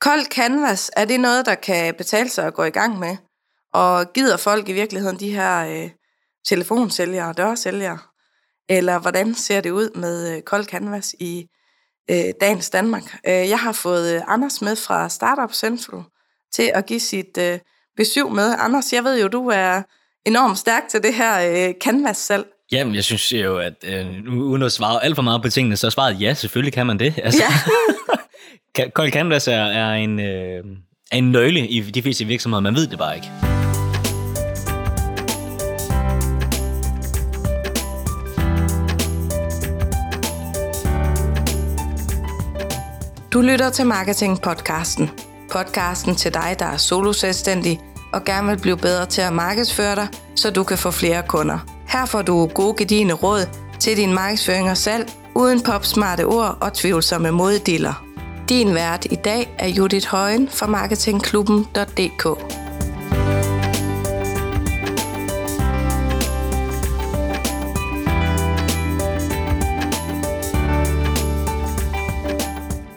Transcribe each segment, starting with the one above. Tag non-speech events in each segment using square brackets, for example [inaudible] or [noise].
Kold canvas, er det noget, der kan betale sig at gå i gang med? Og gider folk i virkeligheden de her øh, telefonsælgere og dørsælgere? Eller hvordan ser det ud med øh, kold canvas i øh, dagens Danmark? Øh, jeg har fået øh, Anders med fra Startup Central til at give sit øh, besøg med. Anders, jeg ved jo, du er enormt stærk til det her øh, canvas-salg. Jamen, jeg synes jo, at øh, uden at svare alt for meget på tingene, så er svaret ja, selvfølgelig kan man det. Altså, Ja. [laughs] Kold Canvas er, er, en, øh, er en nøgle i de fleste virksomheder, man ved det bare ikke. Du lytter til Marketing Podcasten. Podcasten til dig, der er solo selvstændig og gerne vil blive bedre til at markedsføre dig, så du kan få flere kunder. Her får du gode gedigende råd til din markedsføring og salg, uden popsmarte ord og tvivlsomme moddiller. Din vært i dag er Judith Højen fra marketingklubben.dk.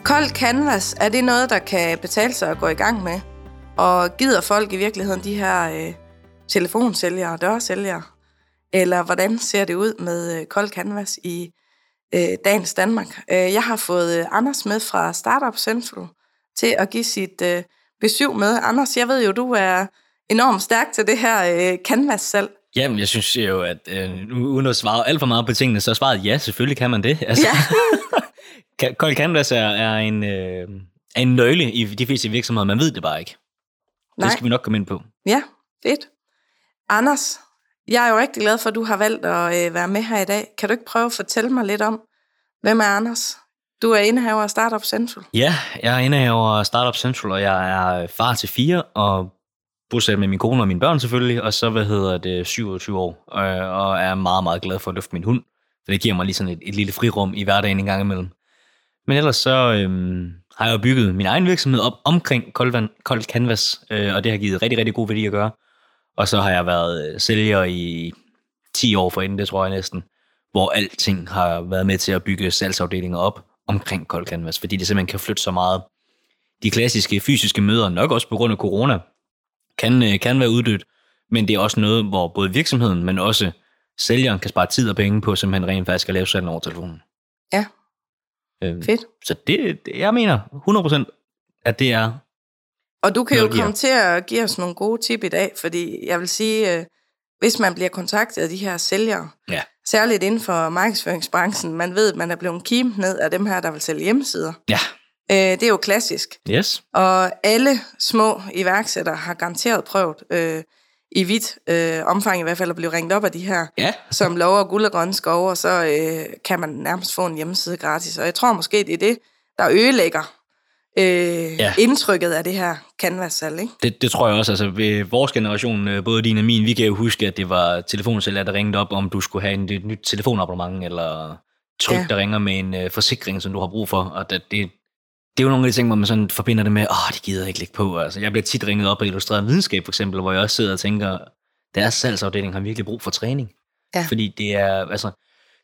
Kold canvas, er det noget, der kan betale sig at gå i gang med? Og gider folk i virkeligheden de her øh, telefonsælgere og dørsælgere? Eller hvordan ser det ud med øh, kold canvas i øh, dagens Danmark? Øh, jeg har fået øh, Anders med fra Startup Central til at give sit øh, besøg med. Anders, jeg ved jo, du er enormt stærk til det her øh, canvas-salg. Jamen, jeg synes jo, at øh, uden at svare alt for meget på tingene, så er svaret ja, selvfølgelig kan man det. Altså, [laughs] Ja. Kold Canvas er, er, en, øh, er en nøgle i de fleste virksomheder, man ved det bare ikke. Nej. Det skal vi nok komme ind på. Ja, fedt. Anders, jeg er jo rigtig glad for, at du har valgt at øh, være med her i dag. Kan du ikke prøve at fortælle mig lidt om, hvem er Anders? Du er indehaver af Startup Central. Ja, jeg er indehaver af Startup Central, og jeg er øh, far til fire, og bosat med min kone og mine børn selvfølgelig, og så, hvad hedder det, 27 år, øh, og er meget, meget glad for at løfte min hund, for det giver mig lige sådan et, et lille frirum i hverdagen en gang imellem. Men ellers så øhm, har jeg jo bygget min egen virksomhed op omkring Kold, Kold Canvas, øh, og det har givet rigtig, rigtig god værdi at gøre. Og så har jeg været øh, sælger i 10 år forinden, det tror jeg næsten, hvor alting har været med til at bygge salgsafdelinger op omkring Kold Canvas, fordi det simpelthen kan flytte så meget. De klassiske fysiske møder, nok også på grund af corona, kan, øh, kan være uddødt, men det er også noget, hvor både virksomheden, men også sælgeren kan spare tid og penge på simpelthen rent faktisk at lave salg over telefonen. Ja, Øhm, fedt. så det, det, jeg mener 100% at det er, Og du kan jo komme til at give os nogle gode tip i dag, fordi jeg vil sige, øh, hvis man bliver kontaktet af de her sælgere, ja, særligt inden for markedsføringsbranchen, man ved, at man er blevet kimet ned af dem her, der vil sælge hjemmesider. ja, Øh, det er jo klassisk. yes, Og alle små iværksættere har garanteret prøvet, øh, i vidt øh, omfang i hvert fald, at blive ringet op af de her, ja, som lover guld og grønne skove, og så øh, kan man nærmest få en hjemmeside gratis. Og jeg tror måske, det er det, der ødelægger øh, Ja. indtrykket af det her canvas-salg, ikke? det, det tror jeg også, altså ved vores generation, øh, både din og min, vi kan jo huske, at det var telefonsælger, der ringede op, om du skulle have en, et nyt telefonabonnement, eller tryk, ja. Der ringer med en øh, forsikring, som du har brug for, og det, det, det er jo nogle af de ting, hvor man sådan forbinder det med, åh, oh, de gider ikke lægge på. Altså, jeg bliver tit ringet op af Illustreret Videnskab, for eksempel, hvor jeg også sidder og tænker, deres salgsafdeling har virkelig brug for træning. Ja. Fordi det er, altså,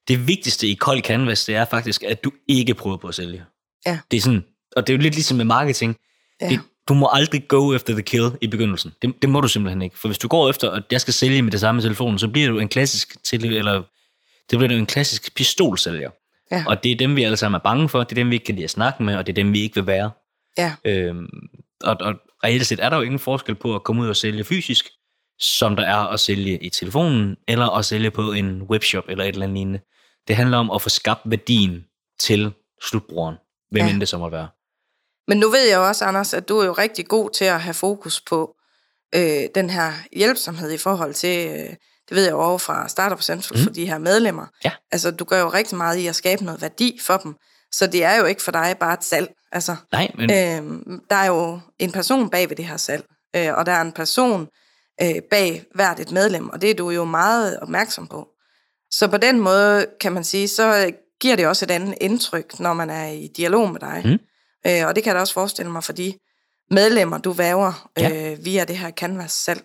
det vigtigste i kold canvas, det er faktisk, at du ikke prøver på at sælge. Ja. Det er sådan, og det er jo lidt ligesom med marketing. Ja. Det, du må aldrig go efter the kill i begyndelsen. Det, det må du simpelthen ikke. For hvis du går efter, at jeg skal sælge med det samme telefon, så bliver du en klassisk, til, eller det bliver du en klassisk pistolsælger. Ja. Og det er dem, vi alle sammen er bange for, det er dem, vi ikke kan lide at snakke med, og det er dem, vi ikke vil være. Ja, Øhm, og, og reelt set er der jo ingen forskel på at komme ud og sælge fysisk, som der er at sælge i telefonen, eller at sælge på en webshop eller et eller andet lignende. Det handler om at få skabt værdien til slutbrugeren, hvem Ja. end det så må være. Men nu ved jeg også, Anders, at du er jo rigtig god til at have fokus på øh, den her hjælpsomhed i forhold til, øh, det ved jeg jo over fra Startup Central, mm. for de her medlemmer. Ja. Altså, du gør jo rigtig meget i at skabe noget værdi for dem, så det er jo ikke for dig bare et salg. Altså, Nej, men øh, der er jo en person bag ved det her salg, øh, og der er en person øh, bag hvert et medlem, og det er du jo meget opmærksom på. Så på den måde, kan man sige, så giver det også et andet indtryk, når man er i dialog med dig. Mm. Øh, og det kan jeg da også forestille mig for de medlemmer, du væver Ja. øh, via det her Canvas-salg.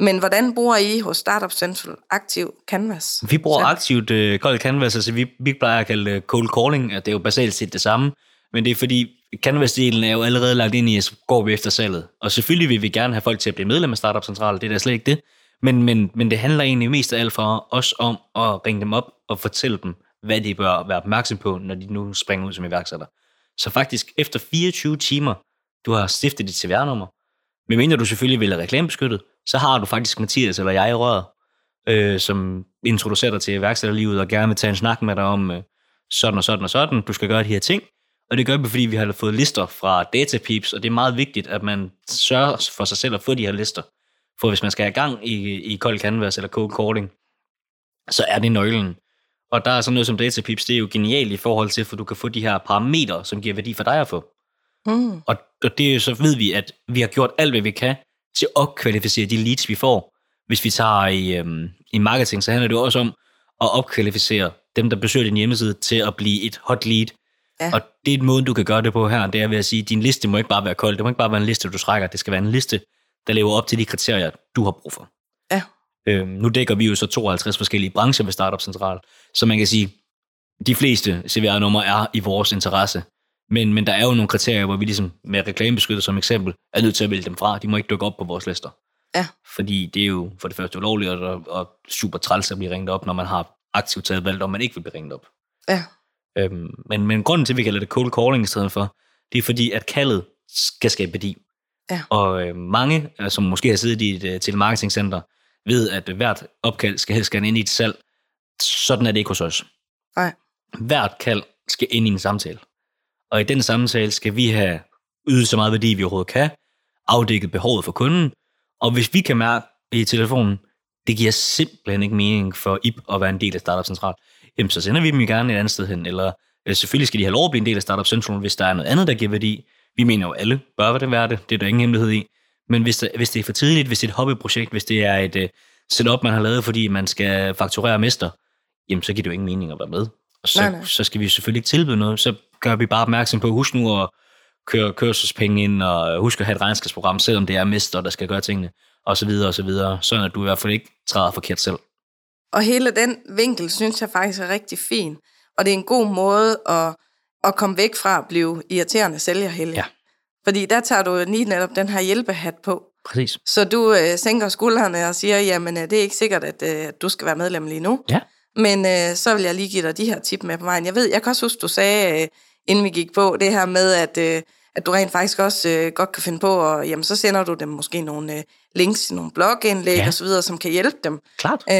Men hvordan bruger I hos Startup Central aktiv Canvas? vi bruger salg? aktivt uh, cold canvas, altså vi, vi plejer at kalde det cold calling, at det er jo basalt set det samme. Men det er fordi, Canvas-delen er jo allerede lagt ind i, at går vi efter salget. Og selvfølgelig vil vi gerne have folk til at blive medlem af Startup Central, det er da slet ikke det. Men, men, men det handler egentlig mest af alt for os om at ringe dem op og fortælle dem, hvad de bør være opmærksom på, når de nu springer ud som iværksætter. Så faktisk efter 24 timer, du har stiftet dit CVR-nummer, medmindre du selvfølgelig vil have reklamebeskyttet, så har du faktisk Mathias eller jeg i røret, øh, som introducerer dig til iværksætterlivet og gerne vil tage en snak med dig om øh, sådan og sådan og sådan, du skal gøre de her ting. Og det gør vi, fordi vi har fået lister fra DataPeeps, og det er meget vigtigt, at man sørger for sig selv at få de her lister. For hvis man skal have gang i, i Cold Canvas eller Cold Calling, så er det nøglen. Og der er sådan noget som DataPeeps, det er jo genialt i forhold til, for du kan få de her parametre, som giver værdi for dig at få. Mm. Og, og det er så ved vi, at vi har gjort alt, hvad vi kan til at opkvalificere de leads, vi får. Hvis vi tager i, øhm, i marketing, så handler det jo også om at opkvalificere dem, der besøger din hjemmeside, til at blive et hot lead. Ja. Og det er en måde, du kan gøre det på her, det er ved at sige, at din liste må ikke bare være kold, det må ikke bare være en liste, du trækker, det skal være en liste, der lever op til de kriterier, du har brug for. Øhm, nu dækker vi jo så 52 forskellige brancher ved Startup Central, så man kan sige, de fleste CVR-numre er i vores interesse. Men, men der er jo nogle kriterier, hvor vi ligesom med reklamebeskyttelse som eksempel, er nødt til at vælge dem fra. De må ikke dukke op på vores lister. Ja. Fordi det er jo for det første ulovligt, og, og super træls at blive ringet op, når man har aktivt taget valgt, om man ikke vil blive ringet op. Ja. Øhm, men, men grunden til, at vi kalder det cold calling i stedet for, det er fordi, at kaldet skal skabe værdi. Ja. Og øh, mange, øh, som måske har siddet i et uh, telemarketingcenter, ved, at hvert opkald skal gerne ind i et salg. Sådan er det ikke hos os. Nej. Hvert kald skal ind i en samtale. Og i den samtale skal vi have ydet så meget værdi, vi overhovedet kan, afdækket behovet for kunden, og hvis vi kan mærke i telefonen, det giver simpelthen ikke mening for IP at være en del af Startup Central, jamen så sender vi dem jo gerne et andet sted hen, eller øh, selvfølgelig skal de have lov at blive en del af Startup Central, hvis der er noget andet, der giver værdi. Vi mener jo alle bør det være det, det er der ingen hemmelighed i. Men hvis, hvis det er for tidligt, hvis det er et hobbyprojekt, hvis det er et uh, setup, man har lavet, fordi man skal fakturere mester, jamen så giver det jo ingen mening at være med. Og så, Nej, nej. så skal vi selvfølgelig ikke tilbyde noget, så gør vi bare opmærksom på, husk nu at køre kørselspenge ind, og husk at have et regnskabsprogram, selvom det er mester, der skal gøre tingene, og så videre, og så videre, sådan at du i hvert fald ikke træder forkert selv. Og hele den vinkel, synes jeg faktisk er rigtig fin. Og det er en god måde at, at komme væk fra at blive irriterende sælger, Helge. Ja. Fordi der tager du lige netop den her hjælpehat på. Præcis. Så du øh, sænker skuldrene og siger, jamen øh, det er ikke sikkert, at øh, du skal være medlem lige nu. Ja. Men øh, så vil jeg lige give dig de her tip med på vejen. Jeg ved, jeg kan også huske, du sagde, øh, inden vi gik på, det her med, at, øh, at du rent faktisk også øh, godt kan finde på, og jamen, så sender du dem måske nogle øh, links til nogle blogindlæg Ja. osv., som kan hjælpe dem. Klart. Øh,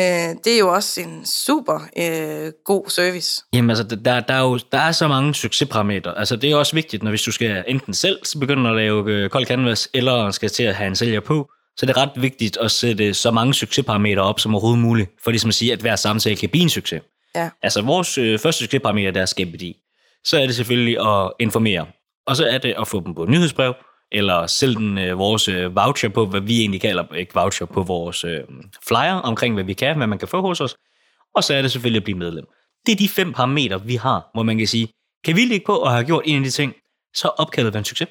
det er jo også en super øh, god service. Jamen altså, der, der, er jo der er så mange succesparametre. Altså, det er også vigtigt, når hvis du skal enten selv så begynde at lave øh, kold canvas, eller skal til at have en sælger på, så er det ret vigtigt at sætte så mange succesparametre op som overhovedet muligt, for ligesom at sige, at hver samtale kan blive en succes. Ja. Altså, vores øh, første succesparameter, der er skabe værdi. Så er det selvfølgelig at informere. Og så er det at få dem på nyhedsbrev, eller sælge den øh, vores øh, voucher på, hvad vi egentlig kalder, ikke voucher, på vores øh, flyer omkring, hvad vi kan, hvad man kan få hos os. Og så er det selvfølgelig at blive medlem. Det er de fem parametre, vi har, hvor man kan sige, kan vi ligge på at have gjort en af de ting, så er opkaldet være en succes.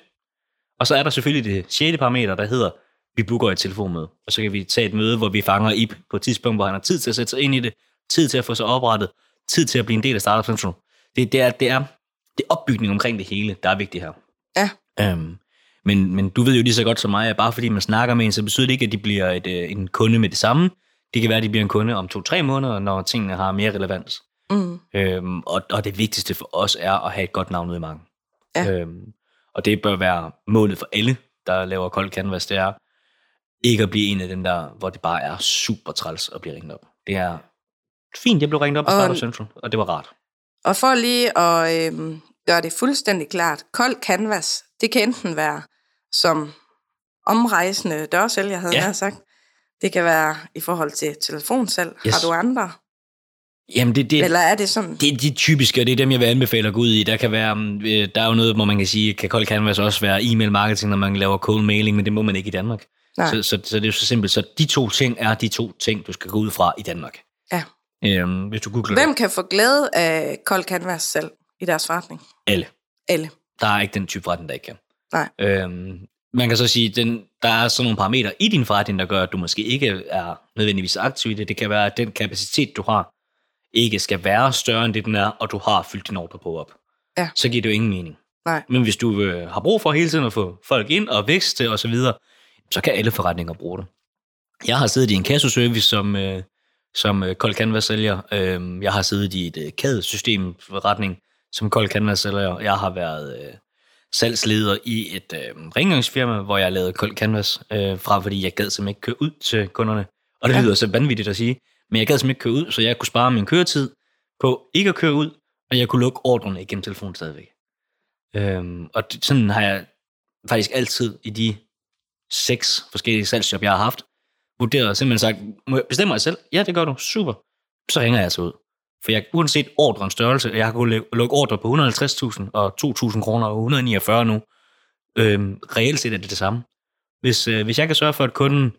Og så er der selvfølgelig det sjette parameter, der hedder, vi booker et telefonmøde. Og så kan vi tage et møde, hvor vi fanger Ip på et tidspunkt, hvor han har tid til at sætte sig ind i det, tid til at få sig oprettet, tid til at blive en del af Startup Central. Det, det, er, det, er, det er opbygning omkring det hele, der er vigtigt her. Ja. Øhm, men, men du ved jo lige så godt som mig, at bare fordi man snakker med en, så betyder det ikke, at de bliver et, øh, en kunde med det samme. Det kan være, at de bliver en kunde om to-tre måneder, når tingene har mere relevans. Mm. Øhm, og, og det vigtigste for os er at have et godt navn ude i marken. Ja. Øhm, og det bør være målet for alle, der laver kold canvas, det er ikke at blive en af dem der, hvor det bare er super træls at blive ringet op. Det er fint, jeg blev ringet op af Startup Central, og det var rart. Og for lige at øh, gøre det fuldstændig klart, kold canvas, det kan enten være som omrejsende dørsælger, havde Ja. jeg sagt. Det kan være i forhold til telefonsalg. Yes. Har du andre? Jamen, det, det, Eller er det sådan? Det er de typiske, og det er dem, jeg vil anbefale at gå ud i. Der kan være, mm, øh, der er jo noget, hvor man kan sige, kan Cold Canvas også være e-mail marketing, når man laver cold mailing, men det må man ikke i Danmark. Nej. Så, så, så, det er jo så simpelt. Så de to ting er de to ting, du skal gå ud fra i Danmark. Øhm, hvis du googler Hvem det. kan få glæde af kold canvas selv i deres forretning? Alle. Alle. Der er ikke den type forretning, der ikke kan. Nej. Øhm, man kan så sige, den, der er sådan nogle parametre i din forretning, der gør, at du måske ikke er nødvendigvis aktiv i det. Det kan være, at den kapacitet, du har, ikke skal være større end det, den er, og du har fyldt din ordre på op. Ja. Så giver det jo ingen mening. Nej. Men hvis du øh, har brug for hele tiden at få folk ind og vækste og så videre, så kan alle forretninger bruge det. Jeg har siddet i en kasseservice som, øh, som øh, Cold Canvas sælger. Øh, jeg har siddet i et øh, CAD-system forretning som Cold Canvas sælger. Jeg har været øh, salgsleder i et øh, rengøringsfirma, hvor jeg lavede Cold Canvas øh, fra, fordi jeg gad simpelthen ikke køre ud til kunderne. Og det Ja. lyder så vanvittigt at sige, men jeg gad simpelthen ikke køre ud, så jeg kunne spare min køretid på ikke at køre ud, og jeg kunne lukke ordrene igennem telefonen stadigvæk. Øhm, og sådan har jeg faktisk altid i de seks forskellige salgsjob, jeg har haft, vurderet simpelthen sagt, må jeg bestemme mig selv? Ja, det gør du. Super. Så hænger jeg altså ud. For jeg, uanset ordrens størrelse, jeg har kunnet lukke ordre på 150.000 og 2.000 kroner og 149 nu. Øhm, reelt set er det det samme. Hvis, øh, hvis jeg kan sørge for, at kunden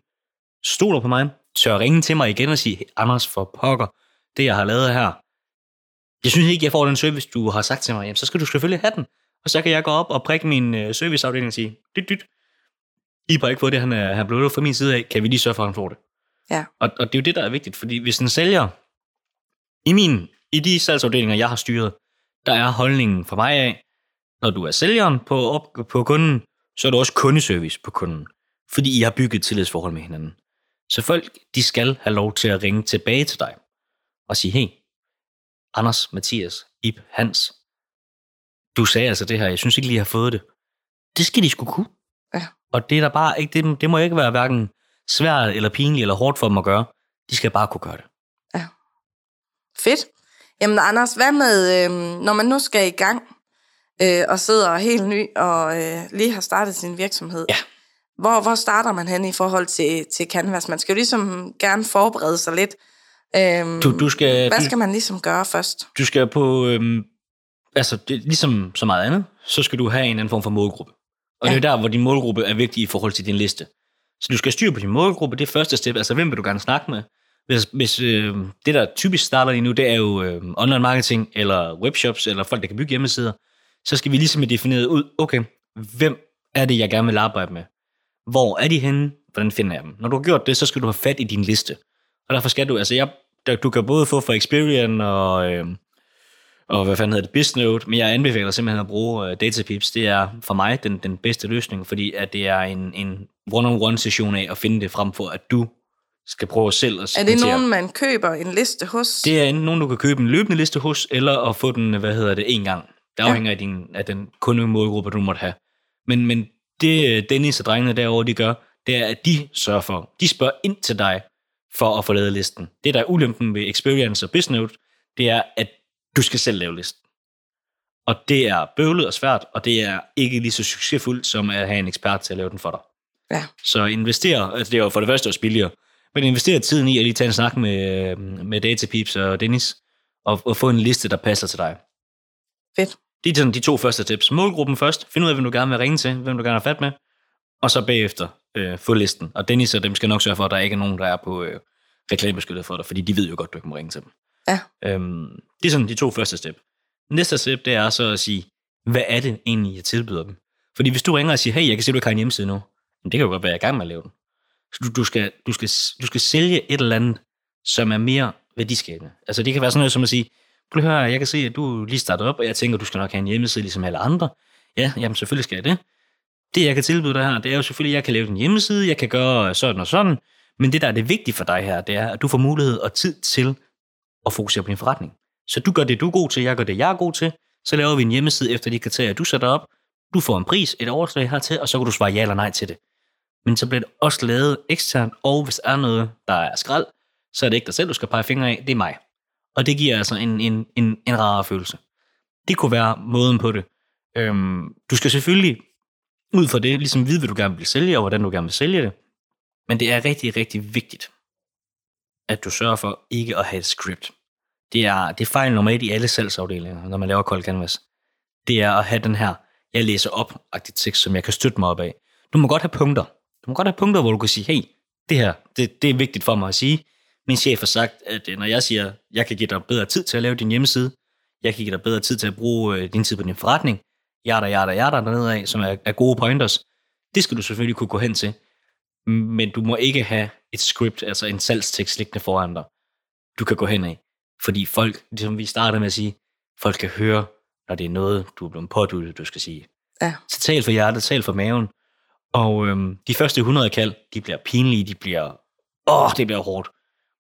stoler på mig, tør ringe til mig igen og sige, Anders for pokker, det jeg har lavet her, jeg synes ikke, jeg får den service, du har sagt til mig, jamen, så skal du selvfølgelig have den. Og så kan jeg gå op og prikke min øh, serviceafdeling og sige, dyt, dyt. I har ikke fået det, han er, han blevet fra min side af. Kan vi lige sørge for, at han får det? Ja. Og, og det er jo det, der er vigtigt, fordi hvis en sælger, i, min, i de salgsafdelinger, jeg har styret, der er holdningen for mig af, når du er sælgeren på, op, på kunden, så er du også kundeservice på kunden. Fordi I har bygget et tillidsforhold med hinanden. Så folk, de skal have lov til at ringe tilbage til dig og sige, hey, Anders, Mathias, Ib, Hans, du sagde altså det her, jeg synes ikke lige, jeg har fået det. Det skal de sgu kunne. Ja. Og det er der bare ikke, det, det må ikke være hverken svært eller pinligt eller hårdt for dem at gøre. De skal bare kunne gøre det. Fedt. Jamen Anders, hvad med, øh, når man nu skal i gang øh, og sidder helt ny og øh, lige har startet sin virksomhed? Ja. Hvor, hvor starter man hen i forhold til, til Canvas? Man skal jo ligesom gerne forberede sig lidt. Øhm, Du, du, skal, hvad du, skal man ligesom gøre først? du skal på, øhm, altså det, ligesom så meget andet, så skal du have en anden form for målgruppe. Og ja. det er der, hvor din målgruppe er vigtig i forhold til din liste. Så du skal styre på din målgruppe, det er første step. Altså, hvem vil du gerne snakke med? Hvis, hvis øh, det, der typisk starter lige nu, det er jo øh, online marketing, eller webshops, eller folk, der kan bygge hjemmesider, så skal vi ligesom have defineret ud, okay, hvem er det, jeg gerne vil arbejde med? Hvor er de henne? Hvordan finder jeg dem? Når du har gjort det, så skal du have fat i din liste. Og derfor skal du, altså jeg, du kan både få for Experian og, øh, og hvad fanden hedder det, BizNote, men jeg anbefaler simpelthen at bruge øh, DataPips. Det er for mig den, den bedste løsning, fordi at det er en, en one-on-one session af at finde det frem for, at du skal prøve selv at Er det nogen, man køber en liste hos? Det er enten nogen, du kan købe en løbende liste hos, eller at få den, hvad hedder det, en gang. Det Ja. afhænger af, din, af den kundemålgruppe, du måtte have. Men, men det øh, Dennis og drengene derovre, de gør, det er, at de sørger for, de spørger ind til dig for at få lavet listen. Det, der er ulempen ved Experience og BizNote, det er, at du skal selv lave listen. Og det er bøvlet og svært, og det er ikke lige så succesfuldt, som at have en ekspert til at lave den for dig. Ja. Så invester, altså det er jo for det første også billigere, men invester tiden i at lige tage en snak med, med DataPeeps og Dennis, og, og få en liste, der passer til dig. Fedt. Det er sådan de to første tips. Målgruppen først. Find ud af, hvem du gerne vil ringe til, hvem du gerne har fat med, og så bagefter øh, få listen. Og Dennis og dem skal nok sørge for, at der ikke er nogen, der er på øh, reklamebeskyttet for dig, fordi de ved jo godt, du ikke må ringe til dem. Ja. Øhm, det er sådan de to første step. Næste step, det er så at sige, hvad er det egentlig, jeg tilbyder dem? Fordi hvis du ringer og siger, hey, jeg kan se, du ikke har en hjemmeside nu, men det kan jo godt være, jeg er i gang med at lave den. Så du, du, skal, du, skal, du skal sælge et eller andet, som er mere værdiskabende. Altså det kan være sådan noget som at sige, prøv at høre, jeg kan se, at du lige startet op, og jeg tænker, du skal nok have en hjemmeside ligesom alle andre. Ja, jamen selvfølgelig skal jeg det. Det, jeg kan tilbyde dig her, det er jo selvfølgelig, at jeg kan lave en hjemmeside, jeg kan gøre sådan og sådan, men det, der er det vigtige for dig her, det er, at du får mulighed og tid til og fokusere på din forretning. Så du gør det, du er god til, jeg gør det, jeg er god til, så laver vi en hjemmeside efter de kriterier, du sætter op, du får en pris, et overslag hertil, og så kan du svare ja eller nej til det. Men så bliver det også lavet eksternt, og hvis der er noget, der er skrald, så er det ikke dig selv, du skal pege fingre af, det er mig. Og det giver altså en, en, en, en rarere følelse. Det kunne være måden på det. Øhm, du skal selvfølgelig ud fra det, ligesom vide, hvad du gerne vil sælge, og hvordan du gerne vil sælge det. Men det er rigtig, rigtig vigtigt, at du sørger for ikke at have et script. Det er, det er fejl nummer et i alle salgsafdelinger, når man laver cold canvas. Det er at have den her, jeg læser op tekst, som jeg kan støtte mig op af. Du må godt have punkter. Du må godt have punkter, hvor du kan sige, hey, det her, det, det er vigtigt for mig at sige. Min chef har sagt, at øh, når jeg siger, jeg kan give dig bedre tid til at lave din hjemmeside, jeg kan give dig bedre tid til at bruge øh, din tid på din forretning, yada, yada, yada dernede af, som er, er gode pointers, det skal du selvfølgelig kunne gå hen til. Men du må ikke have et script, altså en salgstekst liggende foran dig. Du kan gå hen af. Fordi folk, ligesom vi startede med at sige, folk kan høre, når det er noget, du er blevet påduttet, du skal sige. Ja. Så tal for hjertet, tal for maven. Og øhm, de første 100 kald, de bliver pinlige, de bliver, åh, det bliver hårdt.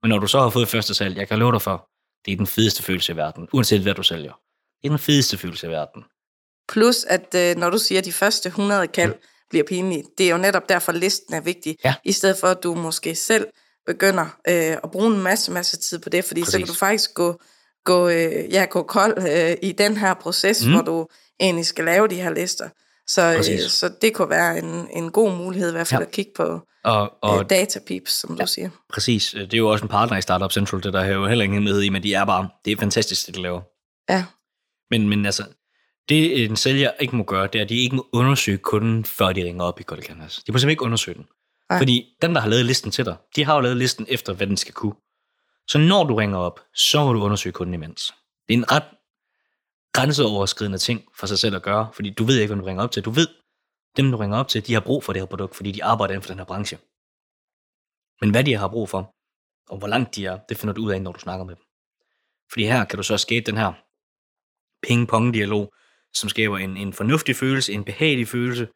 Men når du så har fået første salg, jeg kan love dig for, det er den fedeste følelse i verden, uanset hvad du sælger. Det er den fedeste følelse i verden. Plus, at øh, når du siger, de første 100 kald. Bliver pinlige, det er jo netop derfor, listen er vigtig. Ja. I stedet for, at du måske selv begynder øh, at bruge en masse, masse tid på det, fordi Præcis. så kan du faktisk gå, gå, øh, ja, gå kold øh, i den her proces, mm. hvor du egentlig skal lave de her lister. Så, øh, så det kunne være en, en god mulighed i hvert fald Ja. at kigge på Og, og øh, datapeeps, som ja. du siger. præcis, øh, det er jo også en partner i Startup Central, det der er jo heller ingen hemmelighed i, men de er bare, det er fantastisk, det de laver. Ja, Men, men altså, det en sælger ikke må gøre, det er, at de ikke må undersøge kunden, før de ringer op i Call Canvas. De må simpelthen ikke undersøge den. Nej. Fordi dem, der har lavet listen til dig, de har jo lavet listen efter, hvad den skal kunne. Så når du ringer op, så må du undersøge kunden imens. Det er en ret grænseoverskridende ting for sig selv at gøre, fordi du ved ikke, hvem du ringer op til. Du ved, dem du ringer op til, de har brug for det her produkt, fordi de arbejder inden for den her branche. Men hvad de har brug for, og hvor langt de er, det finder du ud af, når du snakker med dem. Fordi her kan du så skabe den her ping-pong-dialog, som skaber en, en fornuftig følelse, en behagelig følelse,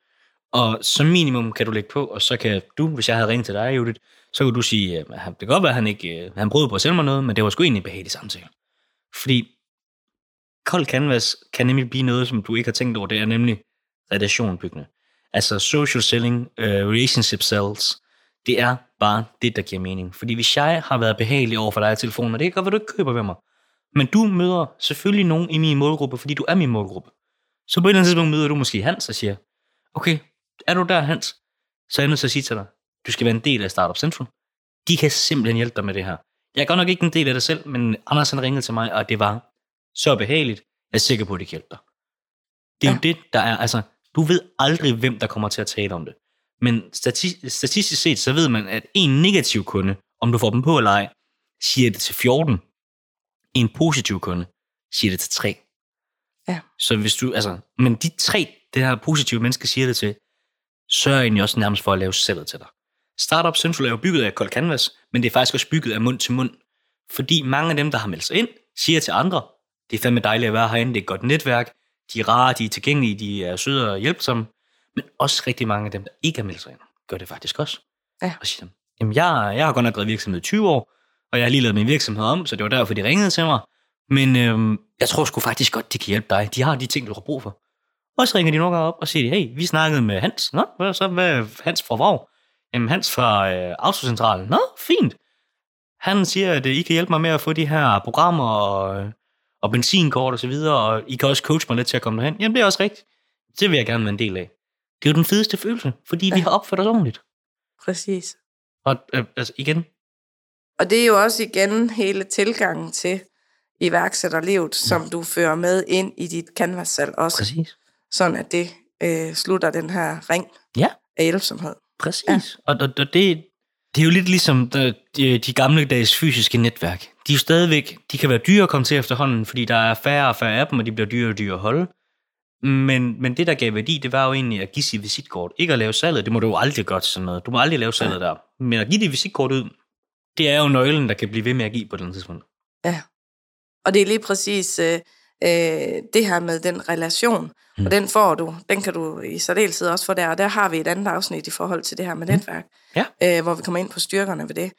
og som minimum kan du lægge på, og så kan du, hvis jeg havde ringet til dig, Judith, så kunne du sige, at det kan godt være, at han ikke øh, han prøvede på at sælge mig noget, men det var sgu egentlig en behagelig samtale. Fordi kold canvas kan nemlig blive noget, som du ikke har tænkt over, det er nemlig relationbyggende. Altså social selling, uh, relationship sales, det er bare det, der giver mening. Fordi hvis jeg har været behagelig over for dig i telefonen, og det kan godt være, du ikke køber ved mig, men du møder selvfølgelig nogen i min målgruppe, fordi du er min målgruppe. Så på et eller andet tidspunkt møder du måske Hans og siger, okay, er du der, Hans? Så er jeg nødt til at sige til dig, du skal være en del af Startup Central. De kan simpelthen hjælpe dig med det her. Jeg er godt nok ikke en del af det selv, men Anders han ringede til mig, og det var så behageligt. Jeg er sikker på, at det kan hjælpe dig. Det er ja. jo det, der er, altså, du ved aldrig, hvem der kommer til at tale om det. Men stati- statistisk set, så ved man, at en negativ kunde, om du får dem på eller ej, siger det til 14. En positiv kunde siger det til 3. Ja. Så hvis du, altså, men de tre, det her positive menneske siger det til, så er egentlig også nærmest for at lave salget til dig. Startup Central er jo bygget af Cold Canvas, men det er faktisk også bygget af mund til mund. Fordi mange af dem, der har meldt sig ind, siger til andre, det er fandme dejligt at være herinde, det er et godt netværk, de er rare, de er tilgængelige, de er søde og hjælpsomme. Men også rigtig mange af dem, der ikke har meldt sig ind, gør det faktisk også. Ja. Og siger, jamen jeg, jeg har godt nok drevet virksomhed i 20 år, og jeg har lige lavet min virksomhed om, så det var derfor, de ringede til mig. Men øhm, jeg tror sgu faktisk godt, de kan hjælpe dig. De har de ting, du har brug for. Og så ringer de nogle gange op og siger, hey, vi snakkede med Hans. Nå, hvad så hvad Hans fra Vrag? Jamen, Hans fra øh, Autocentralen. Nå, fint. Han siger, at øh, I kan hjælpe mig med at få de her programmer og, øh, og benzinkort og så videre, og I kan også coache mig lidt til at komme derhen. Jamen, det er også rigtigt. Det vil jeg gerne være en del af. Det er jo den fedeste følelse, fordi ja. vi har opført os ordentligt. præcis. Og øh, altså igen, Og det er jo også igen hele tilgangen til iværksætterlivet, som du fører med ind i dit canvas-salg også. præcis. Sådan at det øh, slutter den her ring Ja. af hjælpsomhed. Præcis. Ja. Og, og, og det, det er jo lidt ligesom de, de, gamle dages fysiske netværk. De er jo stadigvæk, de kan være dyre at komme til efterhånden, fordi der er færre og færre af dem, og de bliver dyrere og dyrere at holde. Men, men det, der gav værdi, det var jo egentlig at give sit visitkort. Ikke at lave salget, det må du jo aldrig gøre til sådan noget. Du må aldrig lave salget der. Men at give dit visitkort ud, det er jo nøglen, der kan blive ved med at give på den tidspunkt. Ja. Og det er lige præcis øh, øh, det her med den relation. Mm. Og den får du, den kan du i særdeleshed også få der. Og der har vi et andet afsnit i forhold til det her med netværk. Ja. Øh, hvor vi kommer ind på styrkerne ved det.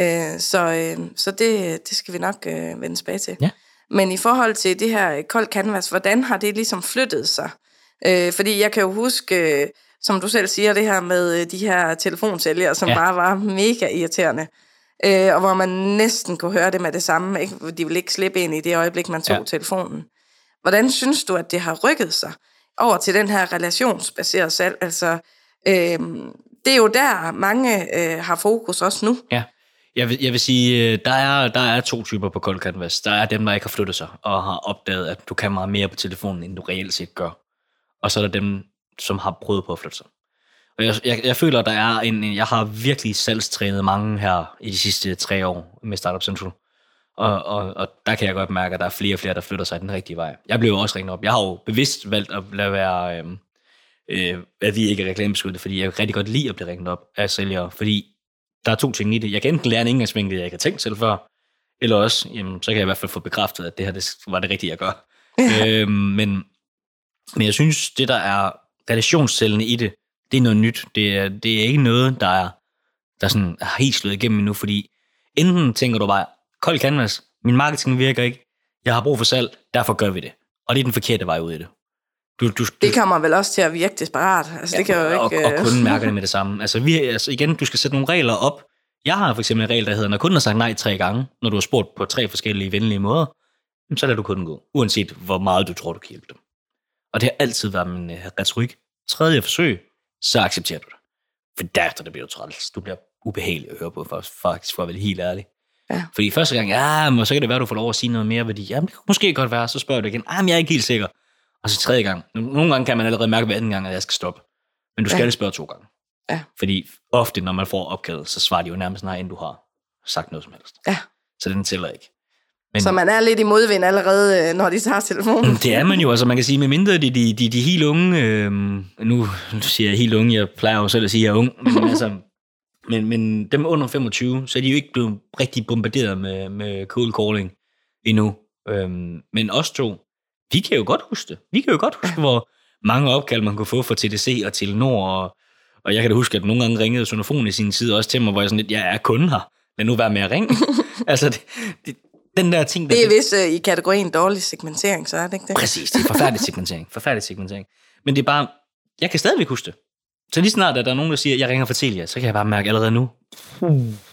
Øh, så øh, så det, det skal vi nok øh, vende tilbage til. Ja. Men i forhold til det her kold canvas, hvordan har det ligesom flyttet sig? Øh, fordi jeg kan jo huske, øh, som du selv siger, det her med øh, de her telefonsælgere, som ja. bare var mega irriterende. Øh, og hvor man næsten kunne høre det med det samme. Ikke? De ville ikke slippe ind i det øjeblik, man tog Ja. telefonen. Hvordan synes du, at det har rykket sig over til den her relationsbaserede salg? Altså, øh, det er jo der, mange øh, har fokus også nu. Ja. Jeg vil, jeg vil sige, øh, der er, der er to typer på Cold Canvas. Der er dem, der ikke har flyttet sig, og har opdaget, at du kan meget mere på telefonen, end du reelt set gør. Og så er der dem, som har prøvet på at flytte sig. Jeg, jeg, jeg føler, der er en, en- jeg har virkelig salgstrænet mange her i de sidste tre år med Startup Central. Og, og, og der kan jeg godt mærke, at der er flere og flere, der flytter sig den rigtige vej. Jeg blev også ringet op. Jeg har jo bevidst valgt at lade være, øh, øh, at vi ikke er reklamebeskyttet, fordi jeg kan rigtig godt lide at blive ringet op af sælgere, fordi der er to ting i det. Jeg kan enten lære en indgangsvinkel, jeg ikke har tænkt selv før, eller også, jamen, så kan jeg i hvert fald få bekræftet, at det her det var det rigtige, jeg gør. øhm, men, men jeg synes, det der er relationscellene i det, det er noget nyt. Det er, det er ikke noget, der er, der sådan er helt slået igennem endnu, fordi enten tænker du bare, kold canvas, min marketing virker ikke, jeg har brug for salg, derfor gør vi det. Og det er den forkerte vej ud i det. Du, du, du, det kommer vel også til at virke desperat. Altså, ja, det kan jo og, ikke... Og, og kunden mærker det med [laughs] det samme. Altså, vi, altså igen, du skal sætte nogle regler op. Jeg har for eksempel en regel, der hedder, når kunden har sagt nej tre gange, når du har spurgt på tre forskellige venlige måder, så lader du kunden gå, uanset hvor meget du tror, du kan hjælpe dem. Og det har altid været min uh, retorik. Tredje forsøg, så accepterer du det. For derefter det bliver du træls. Du bliver ubehagelig at høre på, for, faktisk for at være helt ærlig. Ja. Fordi første gang, ja, men så kan det være, du får lov at sige noget mere, fordi, jamen, det kan måske godt være, så spørger du igen, ah, men jeg er ikke helt sikker. Og så tredje gang. Nogle gange kan man allerede mærke ved anden gang, at jeg skal stoppe. Men du skal ja. spørge to gange. Ja. Fordi ofte, når man får opkaldet, så svarer de jo nærmest nej, inden du har sagt noget som helst. Ja. Så den tæller ikke. Men, så man er lidt i modvind allerede, øh, når de tager telefonen. Det er man jo, altså man kan sige, med mindre de, de, de, de helt unge, øh, nu siger jeg helt unge, jeg plejer jo selv at sige, at jeg er ung, men, [laughs] altså, men, men dem under 25, så er de jo ikke blevet rigtig bombarderet med, med cold calling endnu. Øhm, men os to, vi kan jo godt huske det. Vi kan jo godt huske, hvor mange opkald man kunne få fra TDC og Telenor, og, og jeg kan da huske, at nogle gange ringede Sonofon i sin tid også til mig, hvor jeg sådan lidt, jeg er kunde her, men nu være med at ringe. [laughs] altså, det, det, den der ting... Der, det er vist uh, i kategorien dårlig segmentering, så er det ikke det? Præcis, det er forfærdelig [laughs] segmentering. Forfærdelig segmentering. Men det er bare, jeg kan stadigvæk huske det. Så lige snart, at der er nogen, der siger, at jeg ringer for Telia, så kan jeg bare mærke allerede nu,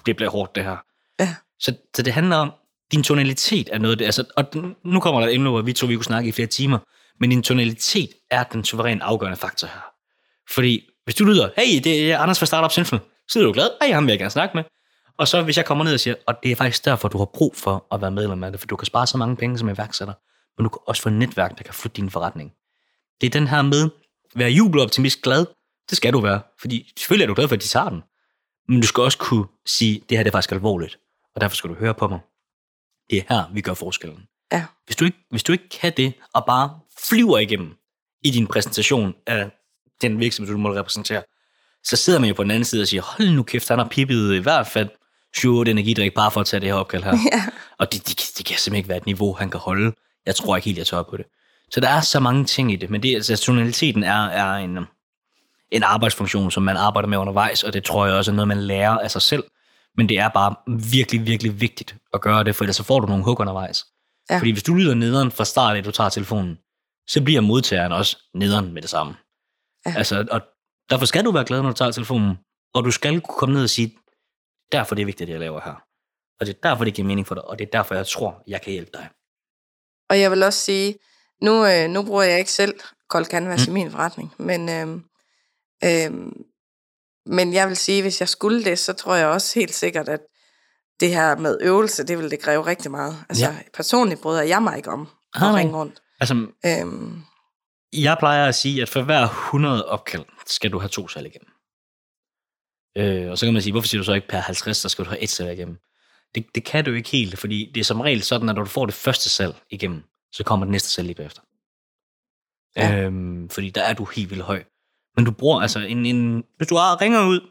det bliver hårdt det her. Ja. Så, så det handler om, din tonalitet er noget, det, altså, og nu kommer der et emne, hvor vi to vi kunne snakke i flere timer, men din tonalitet er den suveræn afgørende faktor her. Fordi hvis du lyder, hey, det er Anders fra Startup Central, så er du glad, hey, ham vil jeg gerne snakke med. Og så hvis jeg kommer ned og siger, og det er faktisk derfor, du har brug for at være medlem af det, for du kan spare så mange penge som iværksætter, men du kan også få et netværk, der kan flytte din forretning. Det er den her med, være jubeloptimist glad, det skal du være, fordi selvfølgelig er du glad for, at de tager den, men du skal også kunne sige, det her det er faktisk alvorligt, og derfor skal du høre på mig. Det er her, vi gør forskellen. Ja. Hvis, du ikke, hvis du ikke kan det, og bare flyver igennem i din præsentation af den virksomhed, du må repræsentere, så sidder man jo på den anden side og siger, hold nu kæft, han har pippet i hvert fald 7 energidrik bare for at tage det her opkald her. [laughs] Ja. Og det, det, det kan simpelthen ikke være et niveau, han kan holde. Jeg tror ikke helt, jeg tør på det. Så der er så mange ting i det, men det, altså, tonaliteten er, er en, en arbejdsfunktion, som man arbejder med undervejs, og det tror jeg også er noget, man lærer af sig selv. Men det er bare virkelig, virkelig vigtigt at gøre det, for ellers så får du nogle hug undervejs. Ja. Fordi hvis du lyder nederen fra start, at du tager telefonen, så bliver modtageren også nederen med det samme. Ja. Altså, og derfor skal du være glad, når du tager telefonen, og du skal kunne komme ned og sige, derfor det er vigtigt, det jeg laver her. Og det er derfor, det giver mening for dig, og det er derfor, jeg tror, jeg kan hjælpe dig. Og jeg vil også sige, nu, øh, nu bruger jeg ikke selv kold canvas mm. i min forretning, men, øh, øh, men jeg vil sige, hvis jeg skulle det, så tror jeg også helt sikkert, at det her med øvelse, det vil det kræve rigtig meget. Altså ja. personligt bryder jeg mig ikke om at ah, ringe rundt. Altså, øhm, jeg plejer at sige, at for hver 100 opkald, skal du have to salg igennem. Øh, og så kan man sige, hvorfor siger du så ikke per 50, så skal du have et salg igennem? Det, det kan du ikke helt, fordi det er som regel sådan, at når du får det første salg igennem, så kommer det næste salg lige bagefter. Ja. Øhm, fordi der er du helt vildt høj. Men du bruger altså en, en hvis du ringer ud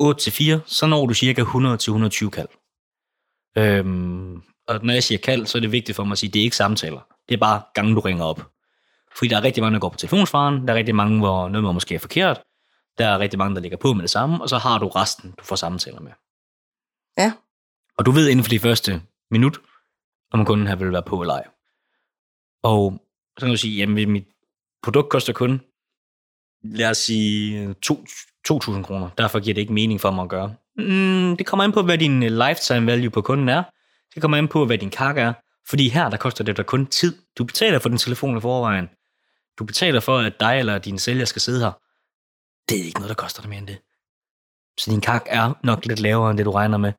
8 til 4, så når du cirka 100 til 120 kald. Øhm, og når jeg siger kald, så er det vigtigt for mig at sige, at det er ikke samtaler. Det er bare gange, du ringer op. Fordi der er rigtig mange, der går på telefonsvaren, der er rigtig mange, hvor noget måske er forkert, der er rigtig mange, der ligger på med det samme, og så har du resten, du får samtaler med. Ja. Og du ved inden for de første minut, om kunden her vil være på eller ej. Og så kan du sige, jamen mit produkt koster kun, lad os sige, 2.000 kroner. Derfor giver det ikke mening for mig at gøre. Mm, det kommer an på, hvad din lifetime value på kunden er. Det kommer an på, hvad din kak er. Fordi her, der koster det dig kun tid. Du betaler for din telefon i forvejen. Du betaler for, at dig eller din sælger skal sidde her. Det er ikke noget, der koster dig mere end det. Så din kak er nok lidt lavere, end det du regner med.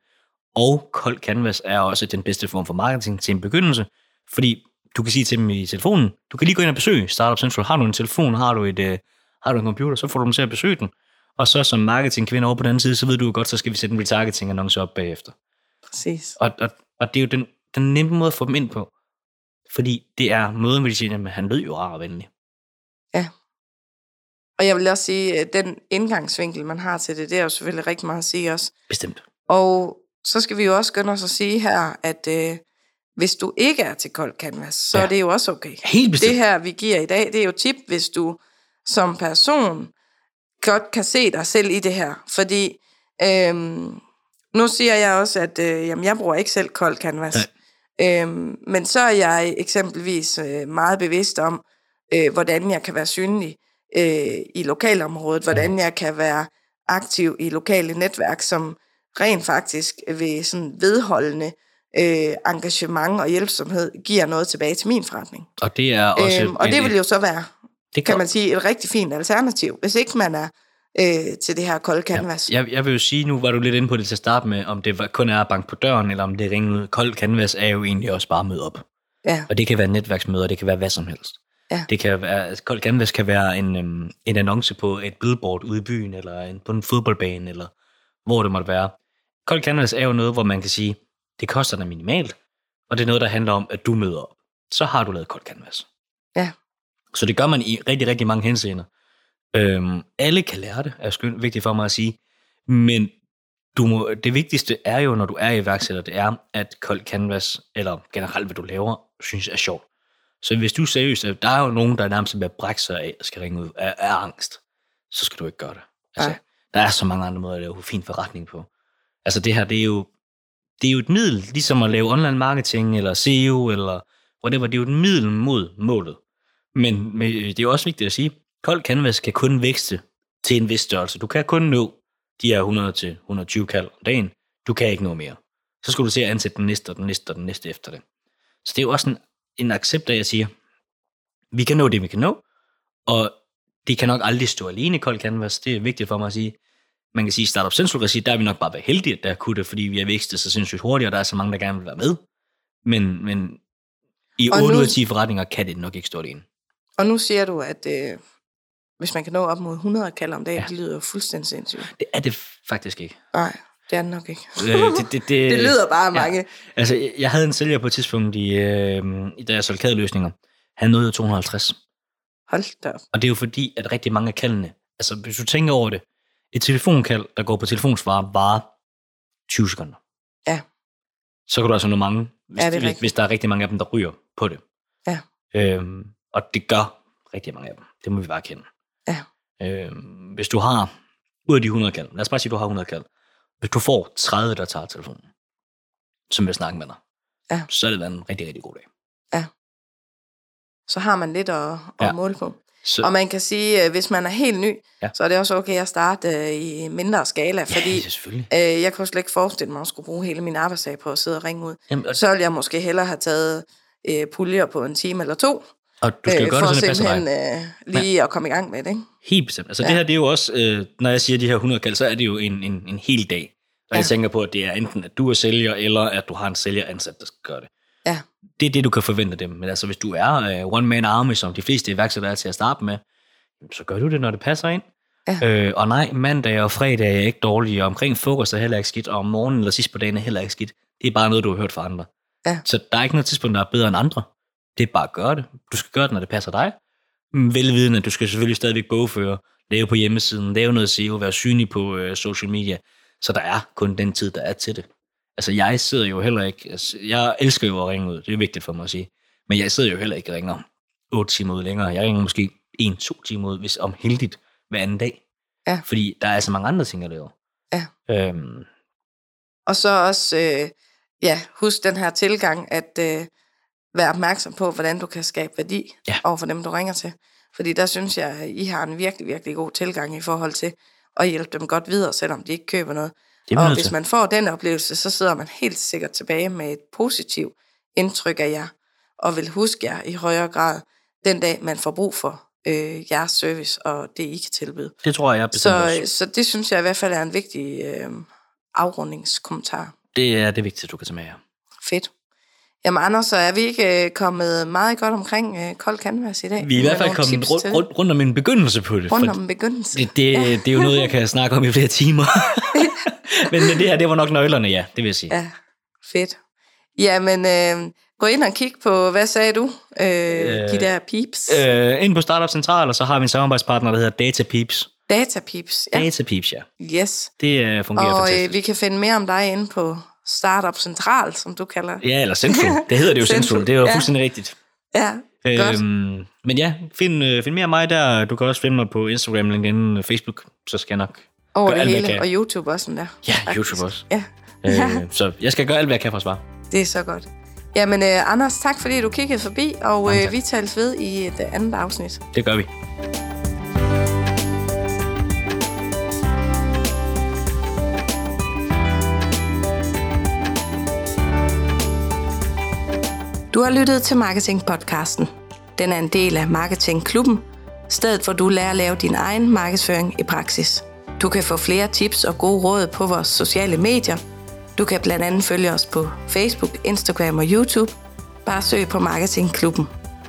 Og kold canvas er også den bedste form for marketing til en begyndelse. Fordi du kan sige til dem i telefonen, du kan lige gå ind og besøge Startup Central. Har du en telefon, har du, et, uh, har du en computer, så får du dem til at besøge den. Og så som marketingkvinde over på den anden side, så ved du godt, så skal vi sætte en retargeting-annonce op bagefter. Præcis. Og, og, og det er jo den, den nemme måde at få dem ind på. Fordi det er måden, hvor de siger, at han lød jo rar og venlig. Ja. Og jeg vil også sige, at den indgangsvinkel, man har til det, det er jo selvfølgelig rigtig meget at sige også. Bestemt. Og så skal vi jo også skynde os at sige her, at øh, hvis du ikke er til kold canvas, så Ja. ja. er det jo også okay. Helt bestemt. Det her, vi giver i dag, det er jo tip, hvis du som person godt kan se dig selv i det her. Fordi øhm, nu siger jeg også, at øh, jamen, jeg bruger ikke selv kold canvas. Øhm, men så er jeg eksempelvis øh, meget bevidst om, øh, hvordan jeg kan være synlig øh, i lokalområdet, hvordan jeg kan være aktiv i lokale netværk, som rent faktisk ved sådan vedholdende øh, engagement og hjælpsomhed giver noget tilbage til min forretning. Og det er også... Øhm, og det vil jo så være, det kan man sige, et rigtig fint alternativ, hvis ikke man er øh, til det her kolde canvas. Jeg, jeg vil jo sige, nu var du lidt inde på det til at starte med, om det var- kun er at banke på døren, eller om det ringer ud. Kold canvas er jo egentlig også bare at møde op. Ja. Og det kan være netværksmøder, det kan være hvad som helst. Ja. Det kan være, altså, Kold Canvas kan være en, øhm, en annonce på et billboard ude i byen, eller en, på en fodboldbane, eller hvor det måtte være. Kold Canvas er jo noget, hvor man kan sige, det koster dig minimalt, og det er noget, der handler om, at du møder op. Så har du lavet Kold Canvas. Ja. Så det gør man i rigtig, rigtig mange henseender. Øhm, alle kan lære det, er skyld, vigtigt for mig at sige. Men du må, det vigtigste er jo, når du er iværksætter, det er, at Kold Canvas, eller generelt hvad du laver, synes er sjovt. Så hvis du er seriøs, at der er jo nogen, der nærmest vil brække sig af og skal ringe ud af, af angst, så skal du ikke gøre det. Altså, der er så mange andre måder at lave fin forretning på. Altså det her, det er jo, det er jo et middel, ligesom at lave online marketing, eller SEO, eller whatever, det er jo et middel mod målet. Men, men det er jo også vigtigt at sige, kold canvas kan kun vækste til en vis størrelse. Du kan kun nå de her 100-120 kald om dagen. Du kan ikke nå mere. Så skal du se at ansætte den næste, og den næste, og den næste efter det. Så det er jo også en, en accept af, at jeg siger, vi kan nå det, vi kan nå, og det kan nok aldrig stå alene i kold canvas. Det er vigtigt for mig at sige. Man kan sige, at Startup Central regi, der er vi nok bare være heldige, at der kunne det, fordi vi har vækstet så sindssygt hurtigt, og der er så mange, der gerne vil være med. Men, men i Og 8 nu- ud af 10 forretninger kan det nok ikke stå alene. Og nu siger du, at øh, hvis man kan nå op mod 100 kald om dagen, ja. det lyder jo fuldstændig sindssygt. Det er det faktisk ikke. Nej, det er det nok ikke. Øh, det, det, det, [laughs] Det lyder bare af mange. Altså, jeg- havde en sælger på et tidspunkt, i, øh, da jeg solgte kadeløsninger. Han nåede jo 250. Hold da. Og det er jo fordi, at rigtig mange af kaldene, altså hvis du tænker over det, et telefonkald, der går på telefonsvar, varer 20 sekunder. Ja. Så kan du altså nå mange, hvis, Ja, det hvis, hvis der er rigtig mange af dem, der ryger på det. Ja. Øhm, og det gør rigtig mange af dem. Det må vi bare kende. Ja. Øhm, hvis du har, ud af de 100 kald, lad os bare sige, at du har 100 kald. Hvis du får 30, der tager telefonen, som vil snakke med dig, Ja. så er det en rigtig, rigtig god dag. Så har man lidt at, at Ja. ja. måle på. Så, Og man kan sige, at hvis man er helt ny, Ja. ja. så er det også okay at starte øh, i mindre skala, fordi ja, øh, jeg kunne slet ikke forestille mig, at skulle bruge hele min arbejdsdag på at sidde og ringe ud. Jamen, og, Så ville jeg måske hellere have taget øh, puljer på en time eller to, og du skal jo gøre det, så det passer dig. simpelthen øh, lige at komme i gang med det. Ikke? Helt bestemt. Altså ja. Ja. det her, det er jo også, øh, når jeg siger de her 100 kald, så er det jo en, en, en hel dag. Og ja. jeg tænker på, at det er enten, at du er sælger, eller at du har en sælger ansat, der skal gøre det. Ja. Det er det, du kan forvente dem. Men altså, hvis du er øh, one-man army, som de fleste iværksættere er til at starte med, så gør du det, når det passer ind. Ja. Øh, og nej, mandag og fredag er ikke dårlige, og omkring frokost er heller ikke skidt, og om morgenen eller sidst på dagen er heller ikke skidt. Det er bare noget, du har hørt fra andre. Ja. Så der er ikke noget tidspunkt, der er bedre end andre. Det er bare at gøre det. Du skal gøre det, når det passer dig. Mm, Velvidende, at du skal selvfølgelig stadigvæk bogføre, lave på hjemmesiden, lave noget SEO, være synlig på øh, social media. Så der er kun den tid, der er til det. Altså, jeg sidder jo heller ikke... Altså, jeg elsker jo at ringe ud. Det er vigtigt for mig at sige. Men jeg sidder jo heller ikke og ringer 8 timer ud længere. Jeg ringer måske 1-2 timer ud, hvis om heldigt hver anden dag. Ja. Fordi der er så mange andre ting at lave. Ja. Øhm, Og så også, øh, ja, husk den her tilgang, at øh, være opmærksom på, hvordan du kan skabe værdi Ja. over for dem, du ringer til. Fordi der synes jeg, I har en virkelig, virkelig god tilgang i forhold til at hjælpe dem godt videre, selvom de ikke køber noget. og nødt hvis man får den oplevelse, så sidder man helt sikkert tilbage med et positivt indtryk af jer, og vil huske jer i højere grad den dag, man får brug for øh, jeres service og det, I kan tilbyde. Det tror jeg, jeg bestemt Så, også. så det synes jeg i hvert fald er en vigtig øh, afrundingskommentar. Det er det vigtigste, du kan tage med jer. Fedt. Jamen Anders, så er vi ikke øh, kommet meget godt omkring øh, kold canvas i dag? Vi er i hvert fald kommet rundt, rundt, rundt om en begyndelse på det. rundt om en begyndelse. Det, det, ja. det er jo noget, jeg kan snakke om i flere timer. [laughs] men, men det her, det var nok nøglerne, ja, det vil jeg sige. Ja, fedt. Jamen, øh, gå ind og kig på, hvad sagde du? Øh, øh, de der peeps. Øh, Øh, ind på Startup Central, og så har vi en samarbejdspartner, der hedder Data Peeps. Data peeps, ja. Data Peeps, ja. Yes. Det øh, fungerer Og fantastisk. øh, vi kan finde mere om dig inde på Startup Central, som du kalder Ja, eller Central. Det hedder det jo [laughs] Central. Central, Det er jo ja. fuldstændig rigtigt. Ja, godt. Øhm, men ja, find, øh, find mere af mig der. Du kan også finde mig på Instagram, LinkedIn, Facebook. Så skal jeg nok Over det alt, hele, og YouTube også der. Ja, faktisk. YouTube også. Ja, Øh, så jeg skal gøre alt, hvad jeg kan for at svare. det er så godt. Jamen, øh, Anders, tak fordi du kiggede forbi, og øh, vi tales ved i et øh, andet afsnit. Det gør vi. Du har lyttet til Marketing-podcasten. Den er en del af Marketing-klubben, stedet hvor du lærer at lave din egen markedsføring i praksis. Du kan få flere tips og gode råd på vores sociale medier. Du kan blandt andet følge os på Facebook, Instagram og YouTube. Bare søg på Marketing-klubben.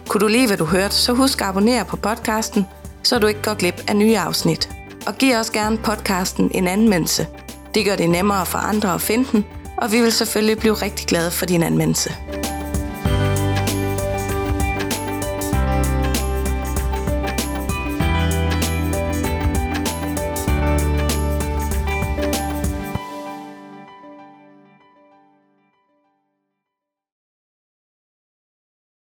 Kunne du lide, hvad du hørte, så husk at abonnere på podcasten, så du ikke går glip af nye afsnit. Og giv også gerne podcasten en anmeldelse. Det gør det nemmere for andre at finde den, og vi vil selvfølgelig blive rigtig glade for din anmeldelse.